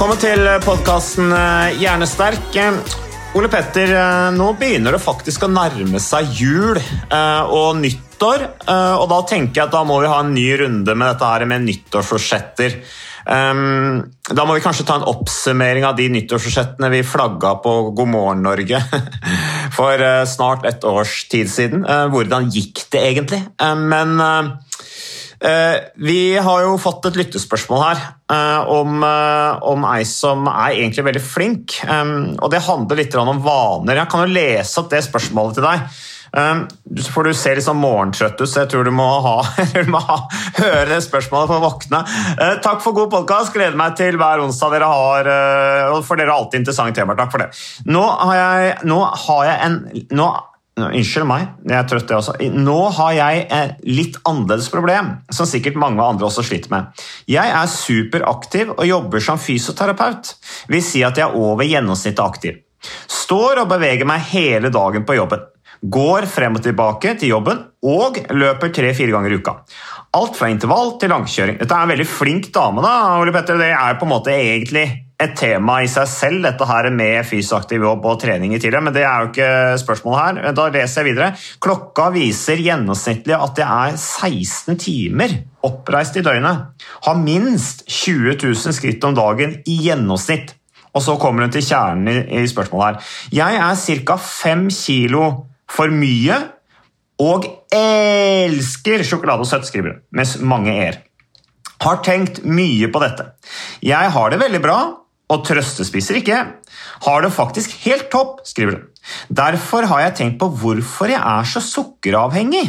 Velkommen til podkasten Hjernesterk. Ole Petter, eh, nå begynner det faktisk å nærme seg jul eh, og nyttår. eh, Og da tenker jeg at da må vi ha en ny runde med dette her med nyttårsforsetter. Da må vi kanskje ta en oppsummering av de nyttårsforsettene vi flagga på God morgen Norge for eh, snart et års tid siden. Eh, Hvordan gikk det egentlig? Eh, Men eh, Eh, vi har jo fått et lyttespørsmål her eh, om, eh, om ei som er egentlig veldig flink. Og Det handler litt om vaner. Jeg kan jo lese opp det spørsmålet til deg. Um, for Du ser litt sånn morgentrøtt ut, så jeg tror du må, ha, du må ha, høre spørsmålet for å våkne. Eh, takk for god podkast. Gleder meg til hver onsdag dere har. eh, og For dere har alltid interessante temaer. Takk for det. Nå har jeg, nå har jeg en Nå, Unnskyld meg, jeg er trøtt jeg også. Nå har jeg et litt annerledes problem, som sikkert mange andre også sliter med. Jeg er superaktiv og jobber som fysioterapeut. Vil si at jeg er over gjennomsnittet aktiv. Står og beveger meg hele dagen på jobben. Går frem og tilbake til jobben og løper tre-fire ganger i uka. Alt fra intervall til langkjøring. Dette er en veldig flink dame. da, Ole Petter. Det er på en måte egentlig et tema i seg selv, dette her med fysiaktiv jobb og trening i tidligere, men det er jo ikke spørsmålet her. Da leser jeg videre. Klokka viser gjennomsnittlig at det er 16 timer oppreist i døgnet. Har minst 20 000 skritt om dagen i gjennomsnitt. Og så kommer hun til kjernen i, i spørsmålet her. Jeg er ca. 5 kilo for mye og elsker sjokolade og søtt, skriver hun, med mange er. Har tenkt mye på dette. Jeg har det veldig bra og trøstespiser ikke. Har det faktisk helt topp, skriver hun. Derfor har jeg tenkt på hvorfor jeg er så sukkeravhengig.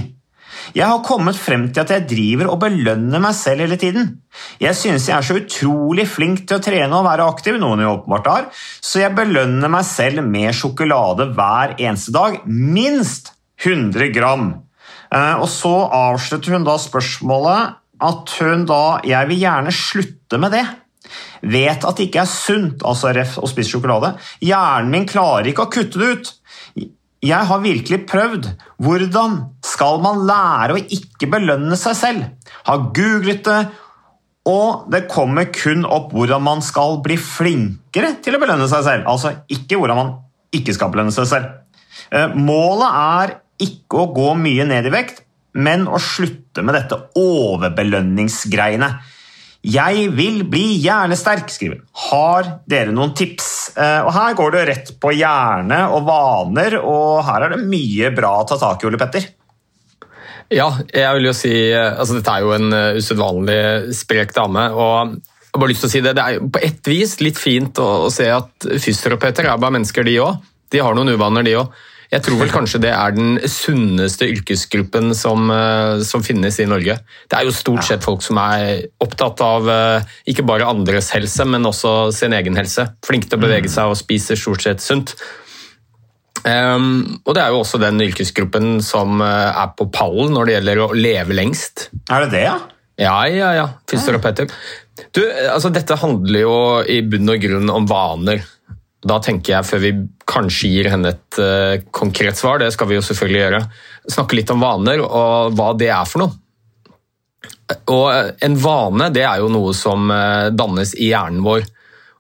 Jeg har kommet frem til at jeg driver og belønner meg selv hele tiden. Jeg synes jeg er så utrolig flink til å trene og være aktiv, noen jo åpenbart har, så jeg belønner meg selv med sjokolade hver eneste dag, minst 100 gram. Eh, Og så avslutter hun da spørsmålet at hun da Jeg vil gjerne slutte med det. Vet at det ikke er sunt altså ref, å spise sjokolade. Hjernen min klarer ikke å kutte det ut. Jeg har virkelig prøvd. Hvordan skal man lære å ikke belønne seg selv? Har googlet det, og det kommer kun opp hvordan man skal bli flinkere til å belønne seg selv. Altså ikke hvordan man ikke skal belønne seg selv. Eh, Målet er ikke å gå mye ned i vekt, men å slutte med dette overbelønningsgreiene. Jeg vil bli hjernesterk, skriver hun. Har dere noen tips? Eh, Og Her går det rett på hjerne og vaner, og her er det mye bra å ta tak i, Ole Petter. Ja, jeg vil jo si altså Dette er jo en uh, usedvanlig sprek dame. og jeg har bare lyst til å si Det det er på et vis litt fint å, å se at fysioterapeuter er bare mennesker, de òg. De har noen uvaner, de òg. Jeg tror vel kanskje det er den sunneste yrkesgruppen som, uh, som finnes i Norge. Det er jo stort sett folk som er opptatt av uh, ikke bare andres helse, men også sin egen helse. Flinke til å bevege seg og spiser stort sett sunt. Um, og det er jo også den yrkesgruppen som uh, er på pallen når det gjelder å leve lengst. Er det det, ja? Ja, ja, ja. Fysioterapeuter. Du, altså Dette handler jo i bunn og grunn om vaner. Da tenker jeg, før vi kanskje gir henne et uh, konkret svar, det skal vi jo selvfølgelig gjøre, snakke litt om vaner og hva det er for noe. Og uh, En vane det er jo noe som uh, dannes i hjernen vår.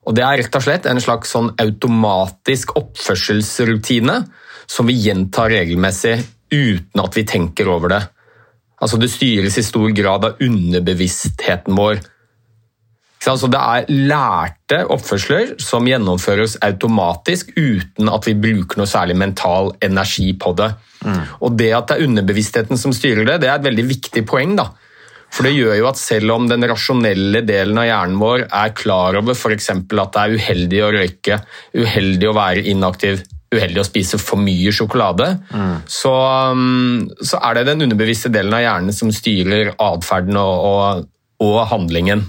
Og Det er rett og slett en slags sånn automatisk oppførselsrutine som vi gjentar regelmessig uten at vi tenker over det. Altså Det styres i stor grad av underbevisstheten vår. Så Det er lærte oppførsler som gjennomføres automatisk uten at vi bruker noe særlig mental energi på det. Og Det at det er underbevisstheten som styrer det, det er et veldig viktig poeng. da. For det gjør jo at selv om den rasjonelle delen av hjernen vår er klar over f.eks. at det er uheldig å røyke, uheldig å være inaktiv, uheldig å spise for mye sjokolade, så, um, så er det den underbevisste delen av hjernen som styrer atferden og, og, og handlingen.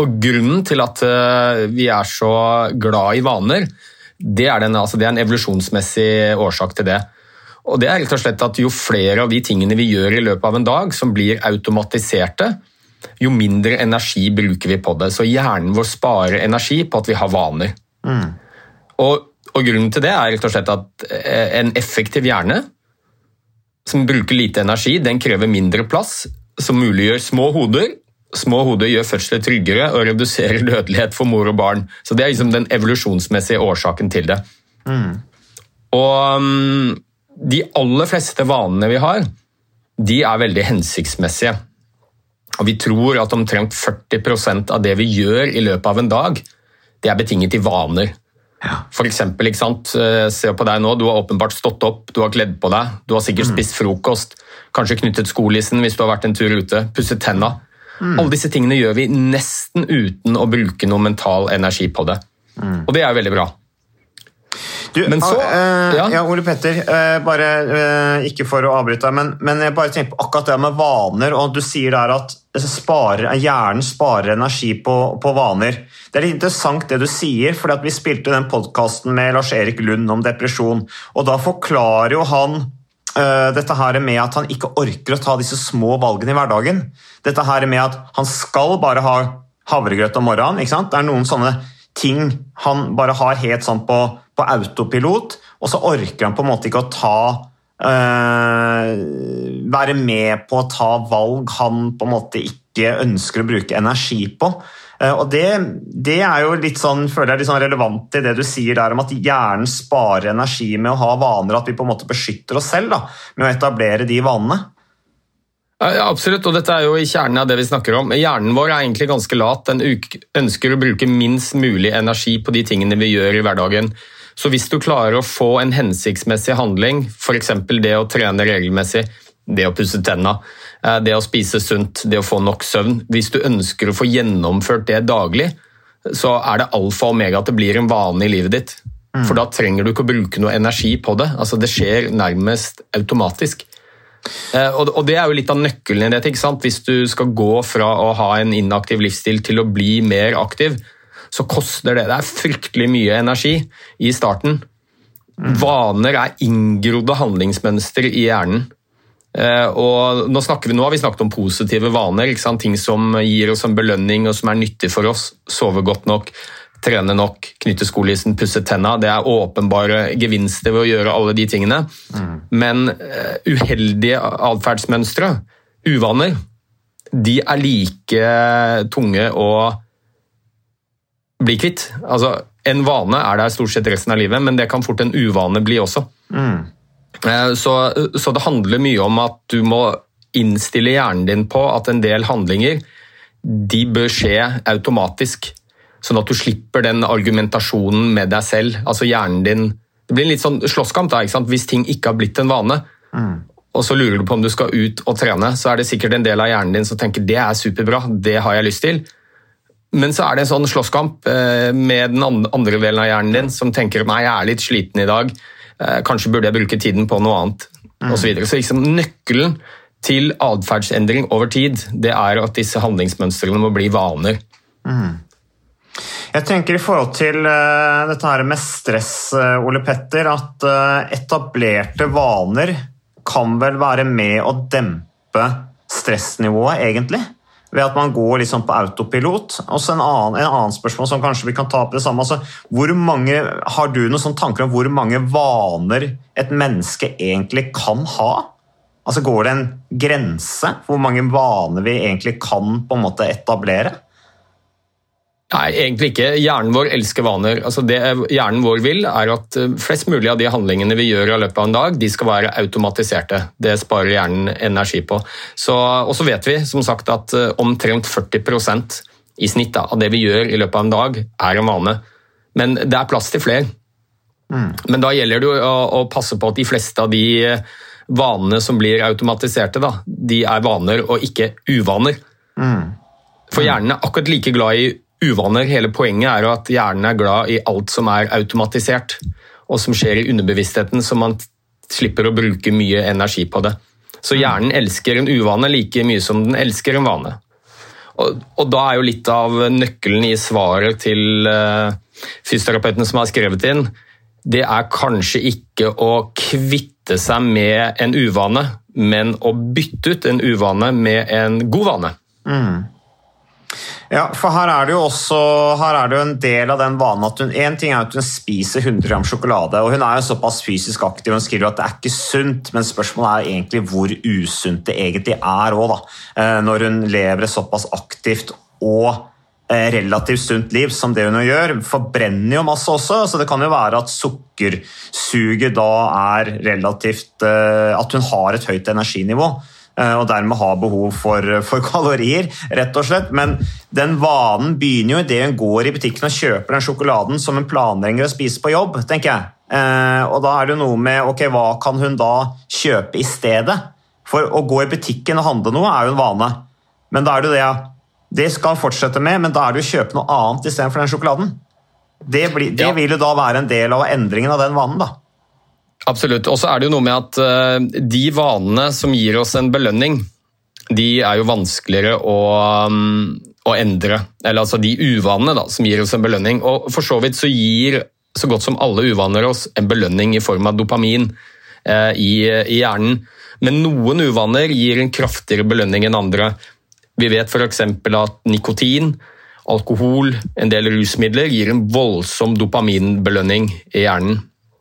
Og grunnen til at uh, vi er så glad i vaner, det er, den, altså, det er en evolusjonsmessig årsak til det. Og det er rett og slett at Jo flere av de tingene vi gjør i løpet av en dag som blir automatiserte, jo mindre energi bruker vi på det. Så hjernen vår sparer energi på at vi har vaner. Og, og Grunnen til det er rett og slett at eh, en effektiv hjerne som bruker lite energi, den krever mindre plass, som muliggjør små hoder Små hoder gjør fødsler tryggere og reduserer dødelighet for mor og barn. Så Det er liksom den evolusjonsmessige årsaken til det. Og um, de aller fleste vanene vi har, de er veldig hensiktsmessige. Og Vi tror at omtrent 40% av det vi gjør i løpet av en dag, det er betinget i vaner. Ja. For eksempel, ikke sant? Eh, Se på deg nå, du har åpenbart stått opp, du har kledd på deg, du har sikkert spist frokost, kanskje knyttet skolissen hvis du har vært en tur ute, pusset tenna. Alle disse tingene gjør vi nesten uten å bruke noe mental energi på det. Og det er veldig bra. Du, Men så- eh, ja. ja. Ole Petter, eh, bare eh, ikke for å avbryte deg, men, men jeg bare tenker på akkurat det med vaner, og du sier der at sparer, hjernen sparer energi på, på vaner. Det er litt interessant det du sier, for vi spilte den podkasten med Lars-Erik Lund om depresjon, og da forklarer jo han dette her med at han ikke orker å ta disse små valgene i hverdagen. Dette her med at han skal bare ha havregrøt om morgenen. ikke sant? Det er noen sånne ting han bare har helt sånn på, på autopilot, og så orker han på en måte ikke å ta eh, Være med på å ta valg han på en måte ikke ønsker å bruke energi på. Eh, og det, det er jo litt sånn, føler jeg litt sånn relevant i det du sier der om at hjernen sparer energi med å ha vaner, at vi på en måte beskytter oss selv da, med å etablere de vanene. Ja, absolutt, og dette er jo i kjernen av det vi snakker om. Hjernen vår er egentlig ganske lat. Den ønsker å bruke minst mulig energi på de tingene vi gjør i hverdagen. Så hvis du klarer å få en hensiktsmessig handling, f.eks. det å trene regelmessig, det å pusse tenna, det å spise sunt, det å få nok søvn Hvis du ønsker å få gjennomført det daglig, så er det alfa og omega at det blir en vane i livet ditt. For da trenger du ikke å bruke noe energi på det. Altså, det skjer nærmest automatisk. Eh, Og det er jo litt av nøkkelen i dette. ikke sant? Hvis du skal gå fra å ha en inaktiv livsstil til å bli mer aktiv, så koster det. Det er fryktelig mye energi i starten. Vaner er inngrodde handlingsmønster i hjernen. Eh, Og nå, vi, nå har vi snakket om positive vaner, ting som gir oss en belønning og som er nyttig for oss. Sove godt nok, trene nok, knytte skolissen, pusse tenna. Det er åpenbare gevinster ved å gjøre alle de tingene. Men eh, uheldige atferdsmønstre, uvaner, de er like tunge å bli kvitt. Altså, en vane er der stort sett resten av livet, men det kan fort en uvane bli også. Eh, Så, så det handler mye om at du må innstille hjernen din på at en del handlinger de bør skje automatisk, sånn at du slipper den argumentasjonen med deg selv. Altså hjernen din Det blir en litt sånn slåsskamp da, ikke sant? hvis ting ikke har blitt en vane. Og så lurer du på om du skal ut og trene, så er det sikkert en del av hjernen din som tenker det er superbra, det har jeg lyst til. Men så er det en sånn slåsskamp eh, med den andre delen av hjernen din som tenker nei, jeg er litt sliten i dag, eh, kanskje burde jeg bruke tiden på noe annet, og Så, videre. så liksom nøkkelen til atferdsendring over tid, det er at disse handlingsmønstrene må bli vaner. Jeg tenker i forhold til uh, dette her med stress, uh, Ole Petter, at uh, etablerte vaner kan vel være med å dempe stressnivået, egentlig? Ved at man går liksom på autopilot. Og så en annen, en annen spørsmål som kanskje vi kan ta opp det samme. Altså, hvor mange, har du noen sånne tanker om hvor mange vaner et menneske egentlig kan ha? Altså Går det en grense for hvor mange vaner vi egentlig kan på en måte etablere? Nei, egentlig ikke. Hjernen vår elsker vaner. Altså det hjernen vår vil, er at eh, flest mulig av de handlingene vi gjør i løpet av en dag, de skal være automatiserte. Det sparer hjernen energi på. Så, og så vet vi som sagt at eh, omtrent 40% i snitt da, av det vi gjør i løpet av en dag, er en vane. Men det er plass til flere. Men da gjelder det å, å passe på at de fleste av de eh, vanene som blir automatiserte, da, de er vaner og ikke uvaner. For hjernen er akkurat like glad i uvaner. Hele poenget er jo at hjernen er glad i alt som er automatisert, og som skjer i underbevisstheten, så man slipper å bruke mye energi på det. Så hjernen elsker en uvane like mye som den elsker en vane. Og, og da er jo litt av nøkkelen i svaret til uh, fysioterapeuten som har skrevet inn, det er kanskje ikke å kvitte seg med en uvane, men å bytte ut en uvane med en god vane. Ja, for her er det jo også her er det jo en del av den vanen at hun En ting er at hun spiser 100 gram sjokolade, og hun er jo såpass fysisk aktiv hun skriver at det er ikke sunt, men spørsmålet er egentlig hvor usunt det egentlig er òg. Eh, når hun lever et såpass aktivt og eh, relativt sunt liv som det hun gjør. Forbrenner jo masse også, så det kan jo være at sukkersuget da er relativt eh, At hun har et høyt energinivå. Eh, og dermed har behov for, for, kalorier, rett og slett. Men den vanen begynner jo idet hun går i butikken og kjøper den sjokoladen som hun planlegger å spise på jobb, tenker jeg. Eh, og da er det noe med ok, hva kan hun da kjøpe i stedet? For å gå i butikken og handle noe er jo en vane. Men da er det jo det, ja. Det skal han fortsette med, men da er det å kjøpe noe annet istedenfor den sjokoladen. Det, blir, det ja. vil jo da være en del av endringen av den vanen, da. Absolutt. Og så er det jo noe med at uh, de vanene som gir oss en belønning, de er jo vanskeligere å, um, å endre. Eller altså de uvanene da, som gir oss en belønning. Og for så vidt så gir så godt som alle uvaner oss en belønning i form av dopamin eh, i, i, hjernen. Men noen uvaner gir en kraftigere belønning enn andre. Vi vet f.eks. at nikotin, alkohol, en del rusmidler gir en voldsom dopaminbelønning i hjernen.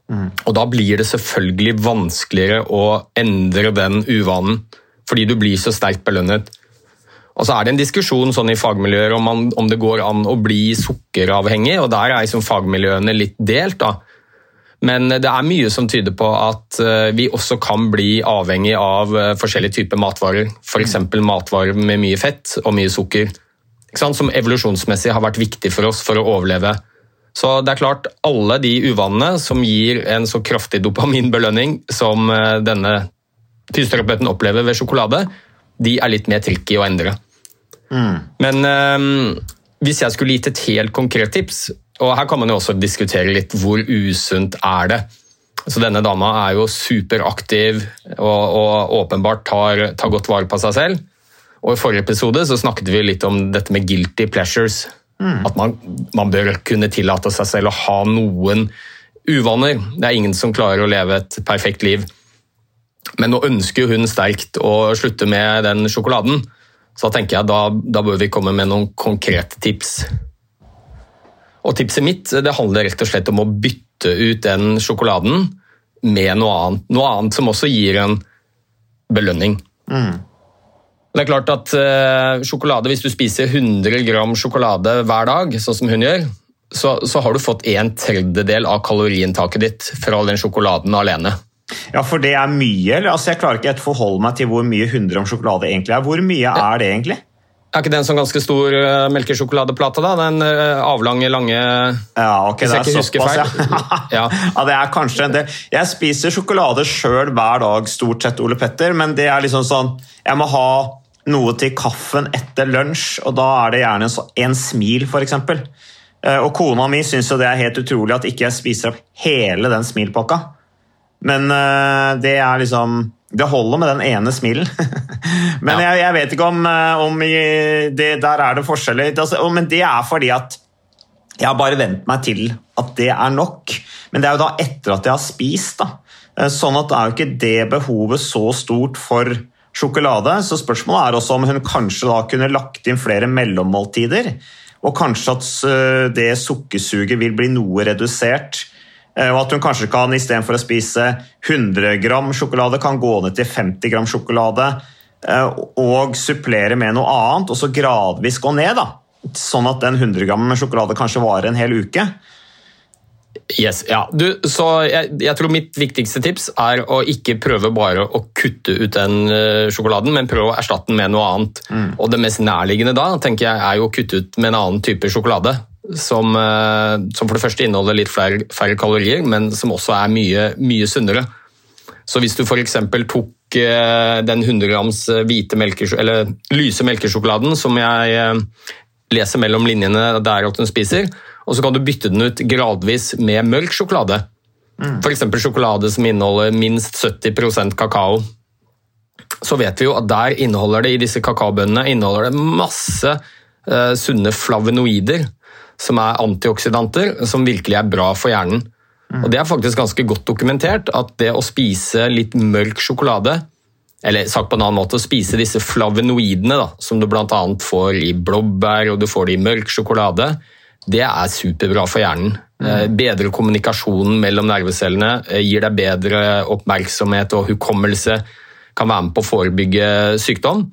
Mm. Og da blir det selvfølgelig vanskeligere å endre den uvanen, fordi du blir så sterkt belønnet. Og så er det en diskusjon sånn i fagmiljøer om, man, om, det går an å bli sukkeravhengig, og der er liksom fagmiljøene litt delt. da. Men det er mye som tyder på at eh, vi også kan bli avhengig av eh, forskjellige typer matvarer. F.eks. matvarer med mye fett og mye sukker. Som evolusjonsmessig har vært viktig for oss for å overleve. Så det er klart, alle de uvanene som gir en så kraftig dopaminbelønning som eh, denne fysioterapeuten opplever ved sjokolade, de er litt mer tricky å endre. Mm. Men um, hvis jeg skulle gitt et helt konkret tips, og her kan man jo også diskutere litt hvor usunt er det. Så denne dama er jo superaktiv og, og åpenbart tar, tar, godt vare på seg selv. Og I forrige episode så snakket vi litt om dette med guilty pleasures. Mm. At man, man, bør kunne tillate seg selv å ha noen uvaner. Det er ingen som klarer å leve et perfekt liv. Men nå ønsker hun sterkt å slutte med den sjokoladen. Så da tenker jeg da, da bør vi komme med noen konkrete tips. Og Tipset mitt det handler rett og slett om å bytte ut den sjokoladen med noe annet. Noe annet som også gir en belønning. Mm. Det er klart at uh, sjokolade, Hvis du spiser 100 gram sjokolade hver dag, sånn som hun gjør, så, så har du fått en tredjedel av kaloriinntaket ditt fra den sjokoladen alene. Ja, for det er mye? eller? Altså, jeg klarer ikke å forholde meg til hvor mye 100 gram sjokolade egentlig er. Hvor mye er det egentlig? Er ikke det en sånn ganske stor uh, melkesjokoladeplate? da? Den uh, avlange, lange Ja, ok, det er såpass, ja. ja. ja. Det er kanskje en del. Jeg spiser sjokolade sjøl hver dag, stort sett, Ole Petter, men det er liksom sånn Jeg må ha noe til kaffen etter lunsj, og da er det gjerne en, en smil, f.eks. Uh, og kona mi syns jo det er helt utrolig at ikke jeg spiser opp hele den smilpakka. Men det er liksom det holder med den ene smilen. men ja. jeg, jeg, vet ikke om, eh, om det, Der er det forskjeller. Men det er fordi at jeg har bare vent meg til at det er nok. Men det er jo da etter at jeg har spist. da. Eh, sånn at det er jo ikke det behovet så stort for sjokolade. Så spørsmålet er også om hun kanskje da kunne lagt inn flere mellommåltider. Og kanskje at eh, det sukkersuget vil bli noe redusert Eh, og at hun kanskje kan istedenfor å spise 100 gram sjokolade, kan gå ned til 50 gram sjokolade eh, og supplere med noe annet, og så gradvis gå ned. da. Sånn at den 100 gram sjokolade kanskje varer en hel uke. Yes, ja. Du, så jeg, jeg, tror mitt viktigste tips er å ikke prøve bare å kutte ut den uh, sjokoladen, men prøve å erstatte den med noe annet. Mm. Og Det mest nærliggende da tenker jeg, er jo å kutte ut med en annen type sjokolade som, eh, som, for det første inneholder litt færre, færre kalorier, men som også er mye, mye sunnere. Så hvis du f.eks. tok eh, den 100 grams eh, hvite melke, eller lyse melkesjokoladen som jeg leser mellom linjene der at hun spiser, og så kan du bytte den ut gradvis med mørk sjokolade. Mm. F.eks. sjokolade som inneholder minst 70% kakao. Så vet vi jo at der inneholder det i disse kakaobønnene inneholder det masse uh, sunne flavonoider, som er antioksidanter, som virkelig er bra for hjernen. Mm. Og Det er faktisk ganske godt dokumentert at det å spise litt mørk sjokolade eller sagt på en annen måte, å spise disse flavonoidene da, som du bl.a. får i blåbær og du får det i mørk sjokolade, det er superbra for hjernen. Mm. Bedre kommunikasjonen mellom nervecellene, eh, gir deg bedre oppmerksomhet og hukommelse, kan være med på å forebygge sykdom.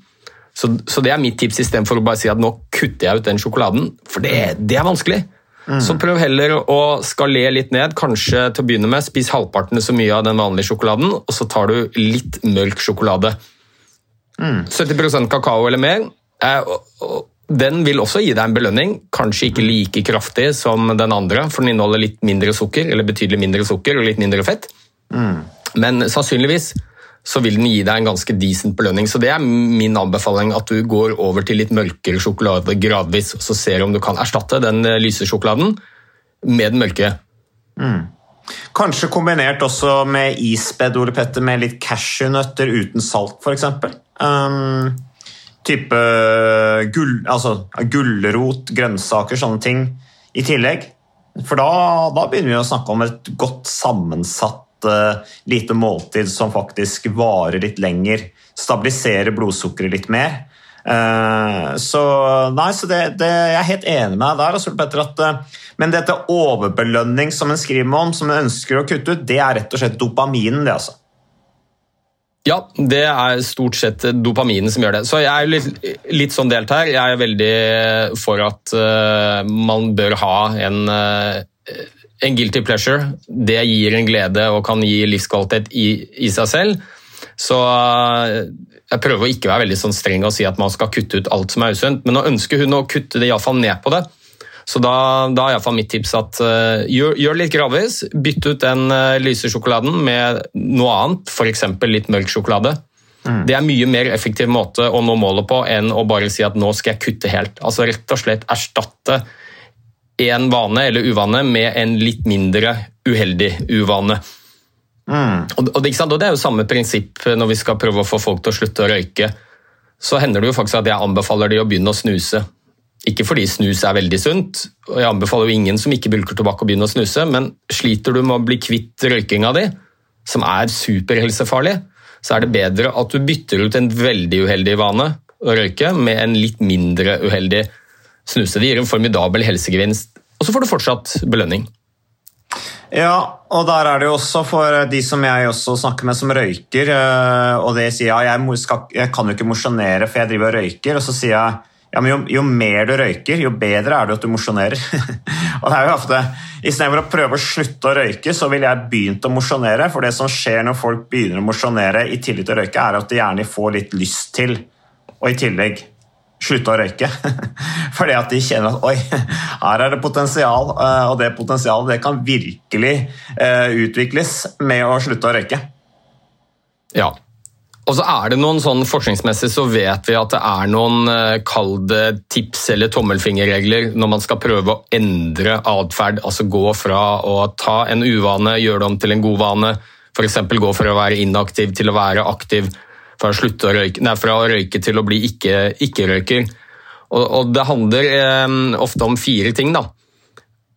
Så, så det er mitt tips istedenfor å bare si at nå kutter jeg ut den sjokoladen, for det, det er vanskelig. Mm. Så prøv heller å skalere litt ned. Kanskje til å begynne med spis halvparten så mye av den vanlige sjokoladen, og så tar du litt mørk sjokolade. Mm. 70% kakao eller mer. Den vil også gi deg en belønning, kanskje ikke like kraftig som den andre, for den inneholder litt mindre sukker, eller betydelig mindre sukker og litt mindre fett. Mm. Men sannsynligvis så vil den gi deg en ganske decent belønning. Så det er min anbefaling, at du går over til litt mørkere sjokolade gradvis, og så ser du om du kan erstatte den eh, lyse sjokoladen med den mørke. Mm. Kanskje kombinert også med isbed, Ole Petter, med litt cashewnøtter uten salt, f.eks. Um, type gull, altså, gulrot, grønnsaker, sånne ting i tillegg. For da, da begynner vi å snakke om et godt sammensatt uh, lite måltid som faktisk varer litt lenger. Stabiliserer blodsukkeret litt mer. Uh, så nei, så det, det, jeg er helt enig med deg der. Petter, at, uh, men dette overbelønning som en skriver om, som en ønsker å kutte ut, det er rett og slett dopaminen. det altså. Ja, det er stort sett dopaminen som gjør det. Så jeg er litt, litt sånn delt her. Jeg er veldig for at uh, man bør ha en en guilty pleasure, det gir en glede og kan gi livskvalitet i, i seg selv. Så uh, jeg prøver å ikke være veldig sånn streng og si at man skal kutte ut alt som er usunt, men nå ønsker hun å kutte det iallfall ned på det. Så da, da er iallfall mitt tips at uh, gjør, gjør litt gradvis. Bytt ut den uh, lyse sjokoladen med noe annet, f.eks. litt mørk sjokolade. Mm. Det er mye mer effektiv måte å nå målet på enn å bare si at nå skal jeg kutte helt. Altså Rett og slett erstatte en vane eller uvane med en litt mindre uheldig uvane. Mm. Og, og, det, og, det er jo samme prinsipp når vi skal prøve å få folk til å slutte å røyke. Så hender det jo faktisk at jeg anbefaler de å begynne å snuse. Ikke fordi snus er veldig sunt, og jeg anbefaler jo ingen som ikke bulker tobakk å begynne å snuse, men sliter du med å bli kvitt røykinga di, som er superhelsefarlig, så er det bedre at du bytter ut en veldig uheldig vane å røyke med en litt mindre uheldig snuse. Det gir en formidabel helsegevinst, og så får du fortsatt belønning. Ja, og der er det jo også for de som jeg også snakker med som røyker, eh, og de sier ja, jeg, skal, jeg kan jo ikke mosjonere for jeg driver og røyker, og så sier jeg ja, men jo, jo mer du røyker, jo bedre er det at du mosjonerer. og det er jo ofte, Istedenfor å prøve å slutte å røyke, så ville jeg begynt å mosjonere. For det som skjer når folk begynner å mosjonere i tillegg til å røyke, er at de gjerne får litt lyst til, og i tillegg slutte å røyke. Fordi at de kjenner at oi, her er det potensial, eh, og det potensialet det kan virkelig uh, utvikles med å slutte å røyke. Ja. Og så er det noen sånn Forskningsmessig så vet vi at det er noen kalde kall tips eller tommelfingerregler når man skal prøve å endre atferd. Altså gå fra å ta en uvane, gjøre det om til en god vane. F.eks. gå fra å være inaktiv til å være aktiv fra å, å røyke, nei, fra å røyke til å bli ikke-røyker. Ikke og, og, Det handler eh, ofte om fire ting. da.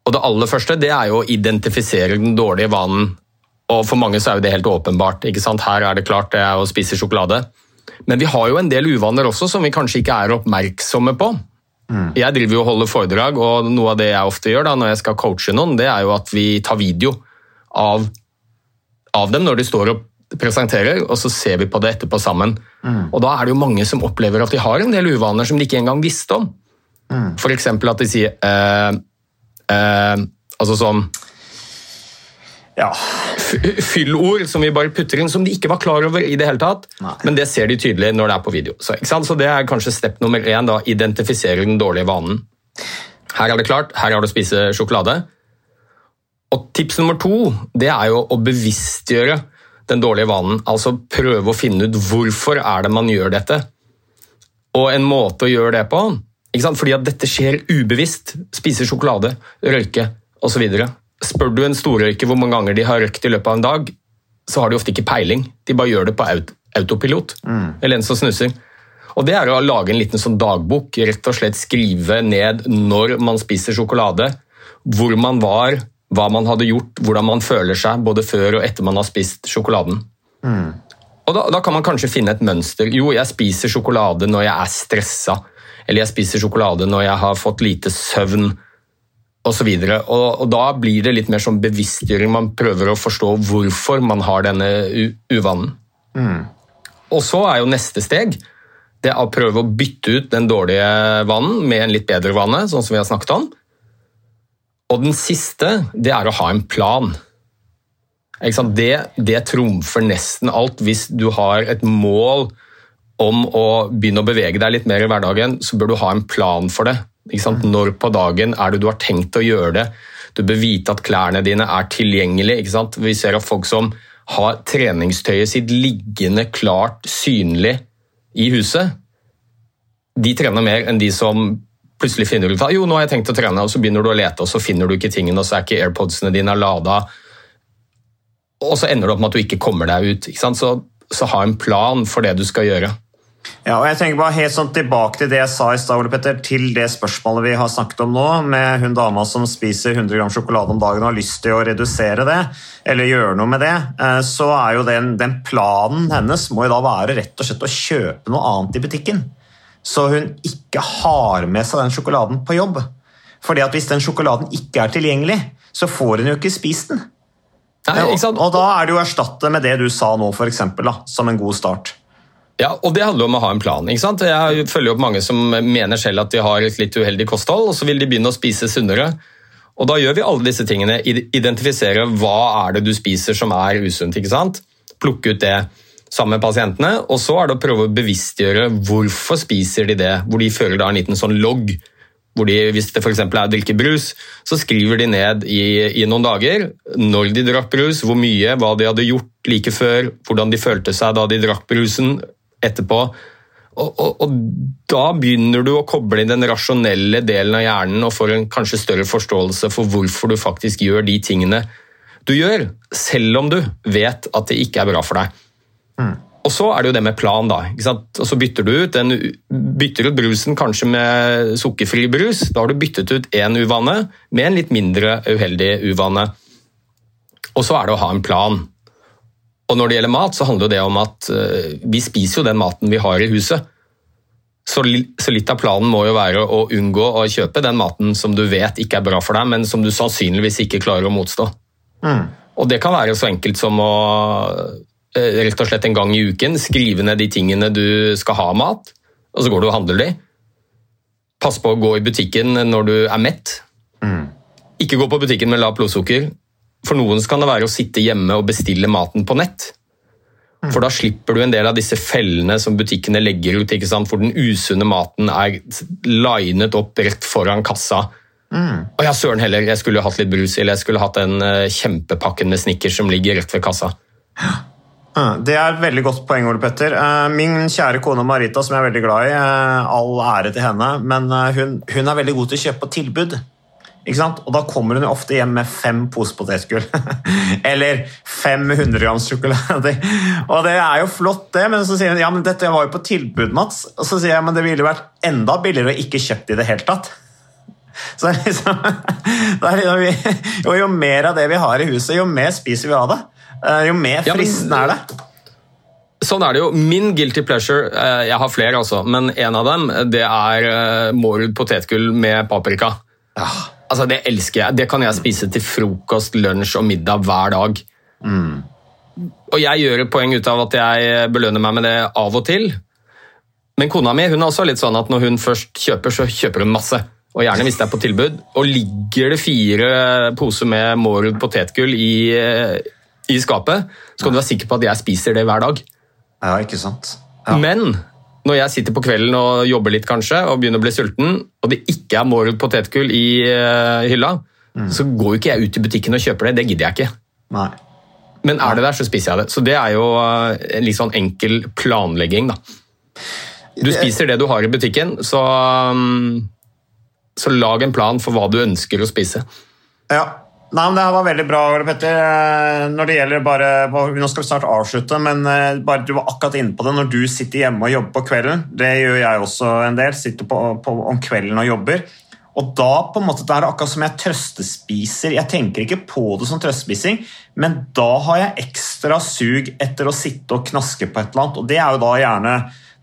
Og Det aller første det er jo å identifisere den dårlige vanen. Og For mange så er jo det helt åpenbart. ikke sant? Her er det klart det er å spise sjokolade. Men vi har jo en del uvaner også som vi kanskje ikke er oppmerksomme på. Mm. Jeg driver jo og holder foredrag, og noe av det jeg ofte gjør da, når jeg skal coache noen, det er jo at vi tar video av, av dem når de står og presenterer, og så ser vi på det etterpå sammen. Mm. Og Da er det jo mange som opplever at de har en del uvaner som de ikke engang visste om. Mm. F.eks. at de sier eh, eh, Altså sånn ja. Fyllord som vi bare putter inn, som de ikke var klar over i det hele tatt. Nei. Men det ser de tydelig når det er på video. Så, så det er kanskje step nummer én. da, Identifisere den dårlige vanen. Her er det klart, her har du å spise sjokolade. Og tips nummer to det er jo å bevisstgjøre den dårlige vanen. Altså prøve å finne ut hvorfor er det man gjør dette. Og en måte å gjøre det på Fordi at dette skjer ubevisst. Spise sjokolade, røyke osv. Spør du en storrøyker hvor mange ganger de har røykt i løpet av en dag, så har de ofte ikke peiling. De bare gjør det på autopilot. Mm. Eller en som snuser. Og Det er å lage en liten sånn dagbok. Rett og slett skrive ned når man spiser sjokolade, hvor man var, hva man hadde gjort, hvordan man føler seg både før og etter man har spist sjokoladen. Mm. Og da, da, kan man kanskje finne et mønster. Jo, jeg spiser sjokolade når jeg er stressa. Eller jeg spiser sjokolade når jeg har fått lite søvn osv. så og, og da blir det litt mer sånn bevisstgjøring. Man prøver å forstå hvorfor man har denne uvanen. Mm. Og så er jo neste steg det er å prøve å bytte ut den dårlige vanen med en litt bedre vane, sånn som vi har snakket om. Og den siste det er å ha en plan. Det, det trumfer nesten alt. Hvis du har et mål om å begynne å bevege deg litt mer i hverdagen, så bør du ha en plan for det. Når på dagen er det du har tenkt å gjøre det? Du bør vite at klærne dine er tilgjengelige. Vi ser at folk som har treningstøyet sitt liggende klart synlig i huset, de trener mer enn de som plutselig finner ut at jo, nå har jeg tenkt å trene, og så begynner du å lete, og så finner du ikke tingene, og så er ikke airpodsene dine lada, og så ender det opp med at du ikke kommer deg ut. Så, så ha en plan for det du skal gjøre. Ja, og jeg tenker bare helt sånn tilbake til det jeg sa i stad, Petter, til det spørsmålet vi har snakket om nå, med hun dama som spiser 100 gram sjokolade om dagen og har lyst til å redusere det, eller gjøre noe med det, eh, så er jo den, den planen hennes må jo da være rett og slett å kjøpe noe annet i butikken. Så hun ikke har med seg den sjokoladen på jobb. Fordi at hvis den sjokoladen ikke er tilgjengelig, så får hun jo ikke spist den. Nei, og da er det jo å erstatte med det du sa nå, eksempel, som en god start. Ja, og Det handler om å ha en plan. ikke sant? Jeg følger opp mange som mener selv at de har et litt uheldig kosthold, og så vil de begynne å spise sunnere. Og Da gjør vi alle disse tingene. Identifisere hva er det du spiser som er usunt. ikke sant? Plukke ut det sammen med pasientene. Og så er det å prøve å bevisstgjøre hvorfor spiser de det. Hvor de føler da en liten sånn logg. Hvor de, hvis det f.eks. er å drikke brus, så skriver de ned i, i, noen dager når de drakk brus, hvor mye, hva de hadde gjort like før, hvordan de følte seg da de drakk brusen, etterpå. Og, og, og, Da begynner du å koble inn den rasjonelle delen av hjernen og får en kanskje større forståelse for hvorfor du faktisk gjør de tingene du gjør, selv om du vet at det ikke er bra for deg. Mm. Og Så er det jo det med plan. da, Og så bytter du ut, den, bytter ut brusen kanskje med sukkerfri brus. Da har du byttet ut én uvane med en litt mindre uheldig uvane. Og så er det å ha en plan. Og når det gjelder mat, så handler det om at uh, vi spiser jo den maten vi har i huset. Så, så, litt av planen må jo være å unngå å kjøpe den maten som du vet ikke er bra for deg, men som du sannsynligvis ikke klarer å motstå. Mm. Og det kan være så enkelt som å uh, rett og slett en gang i uken skrive ned de tingene du skal ha mat, og så går du og handler de. Pass på å gå i butikken når du er mett. Mm. Ikke gå på butikken med lavt blodsukker. For noen kan det være å sitte hjemme og bestille maten på nett. Mm. For da slipper du en del av disse fellene som butikkene legger ut, hvor den usunne maten er linet opp rett foran kassa. Mm. Og ja, søren heller, jeg skulle hatt litt brus, eller jeg skulle hatt den eh, kjempepakken med Snickers som ligger rett ved kassa. Det er et veldig godt poeng, Ole Petter. Eh, min kjære kone Marita, som jeg er veldig glad i, eh, all ære til henne, men hun, hun er veldig god til å kjøpe på tilbud. Og da kommer hun jo ofte hjem med fem poser potetgull. Eller 500 grams sjokolade. Og det er jo flott, det, men så sier hun ja, men dette var jo på tilbud, Mats. Og så sier jeg men det ville vært enda billigere å ikke kjøpt i det hele tatt. Så liksom, liksom jo, jo mer av det vi har i huset, jo mer spiser vi av det. Eh, jo mer fristende er det. Sånn er det jo. Min guilty pleasure, eh, jeg har flere altså, men en av dem det er mord potetgull med paprika. Ja. Altså, Det elsker jeg. Det kan jeg spise til frokost, lunsj og middag hver dag. Mm. Og jeg gjør et poeng ut av at jeg belønner meg med det av og til. Men kona mi hun er også litt sånn at når hun først kjøper, så kjøper hun masse. Og gjerne hvis det er på tilbud. Og ligger det fire poser med Mårud potetgull i, i, skapet, så kan du være sikker på at jeg spiser det hver dag. Ja, ikke sant? Ja. Men når jeg sitter på kvelden og jobber litt kanskje, og begynner å bli sulten, og det ikke er Mårud potetgull i uh, hylla, mm. så går jo ikke jeg ut i butikken og kjøper det. Det gidder jeg ikke. Nei. Men er det der, så spiser jeg det. Så det er jo uh, en litt sånn enkel planlegging, da. Du spiser det du har i butikken, så, um, så lag en plan for hva du ønsker å spise. Ja, Nei, men Det her var veldig bra, Petter. Eh, når det gjelder bare, Nå skal vi snart avslutte, men eh, bare du var akkurat inne på det. Når du sitter hjemme og jobber på kvelden, det gjør jeg også en del, sitter på, på, om kvelden og jobber. Og da på en måte, det er akkurat som jeg trøstespiser. Jeg tenker ikke på det som trøstespising, men da har jeg ekstra sug etter å sitte og knaske på et eller annet. Og det er jo da gjerne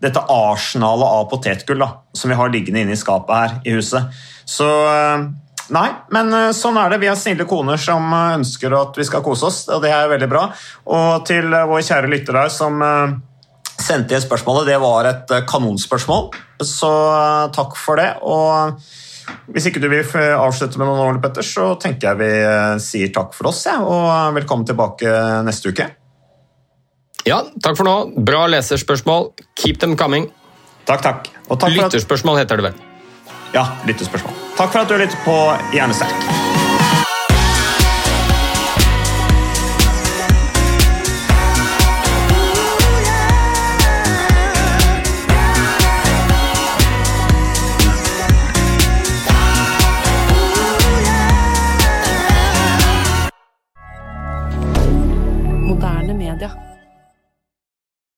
dette arsenalet av potetgull da, som vi har liggende inne i skapet her i huset. Så eh, Nei, men eh, sånn er det. Vi har snille koner som eh, ønsker at vi skal kose oss, og det er veldig bra. Og til vår kjære lytter her som sendte inn spørsmålet, det var et kanonspørsmål, så takk for det. og hvis ikke du vil avslutte med noen ord, Petter, så tenker jeg vi eh, sier takk for oss, ja, og eh, velkommen tilbake neste uke. Ja, takk for nå. Bra leserspørsmål. Keep them coming. Takk, takk. takk lytterspørsmål heter det vel. Ja, lytterspørsmål. Takk for at du lyttet på Hjernesterk.